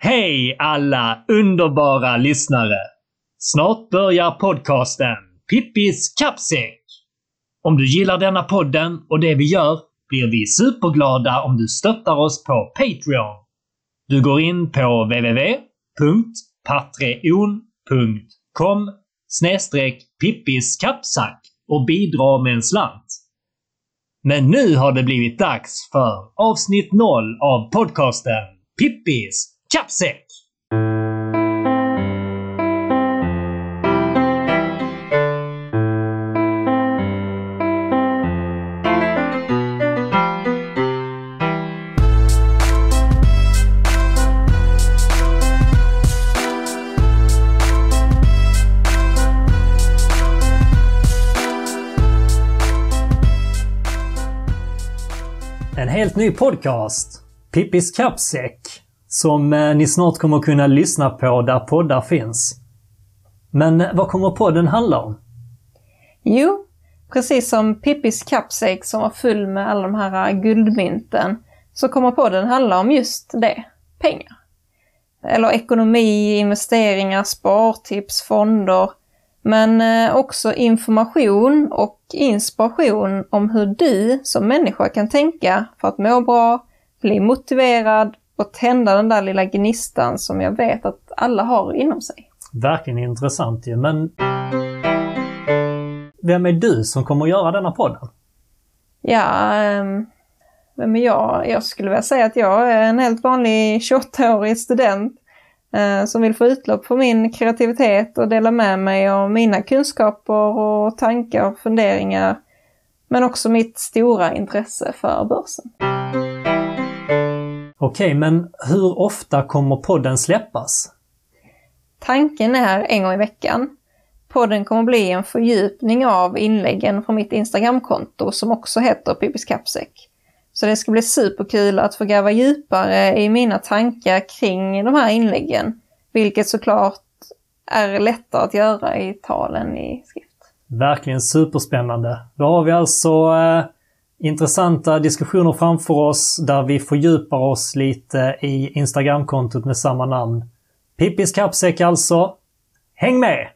Hej alla underbara lyssnare! Snart börjar podcasten Pippis kappsäck. Om du gillar denna podden och det vi gör blir vi superglada om du stöttar oss på Patreon. Du går in på www.patreon.com Pippis kappsack och bidrar med en slant. Men nu har det blivit dags för avsnitt 0 av podcasten Pippis kappsäck! En helt ny podcast. Pippis kappsäck. Som eh, ni snart kommer kunna lyssna på där poddar finns. Men eh, vad kommer podden handla om? Jo, precis som Pippis kappsäck som var full med alla de här eh, guldmynten, så kommer podden handla om just det, pengar. Eller ekonomi, investeringar, spartips, fonder, men också information och inspiration om hur du som människa kan tänka för att må bra, bli motiverad och tända den där lilla gnistan som jag vet att alla har inom sig. Verkligen intressant ju, men... Vem är du som kommer att göra denna podden? Ja, ehm, vem är jag? Jag skulle vilja säga att jag är en helt vanlig 28-årig student eh, som vill få utlopp för min kreativitet och dela med mig av mina kunskaper och tankar och funderingar. Men också mitt stora intresse för börsen. Okej, men hur ofta kommer podden släppas? Tanken är en gång i veckan. Podden kommer bli en fördjupning av inläggen från mitt Instagramkonto som också heter Pippis Kappsäck. Så det ska bli superkul att få gräva djupare i mina tankar kring de här inläggen. Vilket såklart är lättare att göra i tal än i skrift. Verkligen superspännande. Då har vi alltså eh, intressanta diskussioner framför oss där vi fördjupar oss lite i Instagramkontot med samma namn. Pippis kappsäck alltså. Häng med!